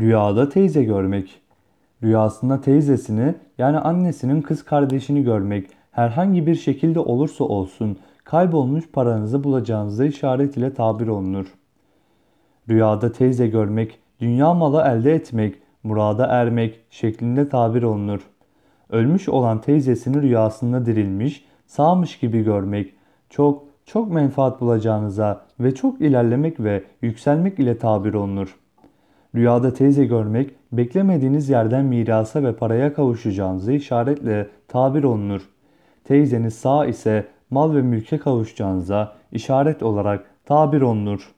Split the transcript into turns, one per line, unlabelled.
Rüyada teyze görmek. Rüyasında teyzesini yani annesinin kız kardeşini görmek herhangi bir şekilde olursa olsun kaybolmuş paranızı bulacağınıza işaret ile tabir olunur. Rüyada teyze görmek, dünya malı elde etmek, murada ermek şeklinde tabir olunur. Ölmüş olan teyzesini rüyasında dirilmiş, sağmış gibi görmek, çok çok menfaat bulacağınıza ve çok ilerlemek ve yükselmek ile tabir olunur. Rüyada teyze görmek, beklemediğiniz yerden mirasa ve paraya kavuşacağınızı işaretle tabir olunur. Teyzeniz sağ ise mal ve mülke kavuşacağınıza işaret olarak tabir olunur.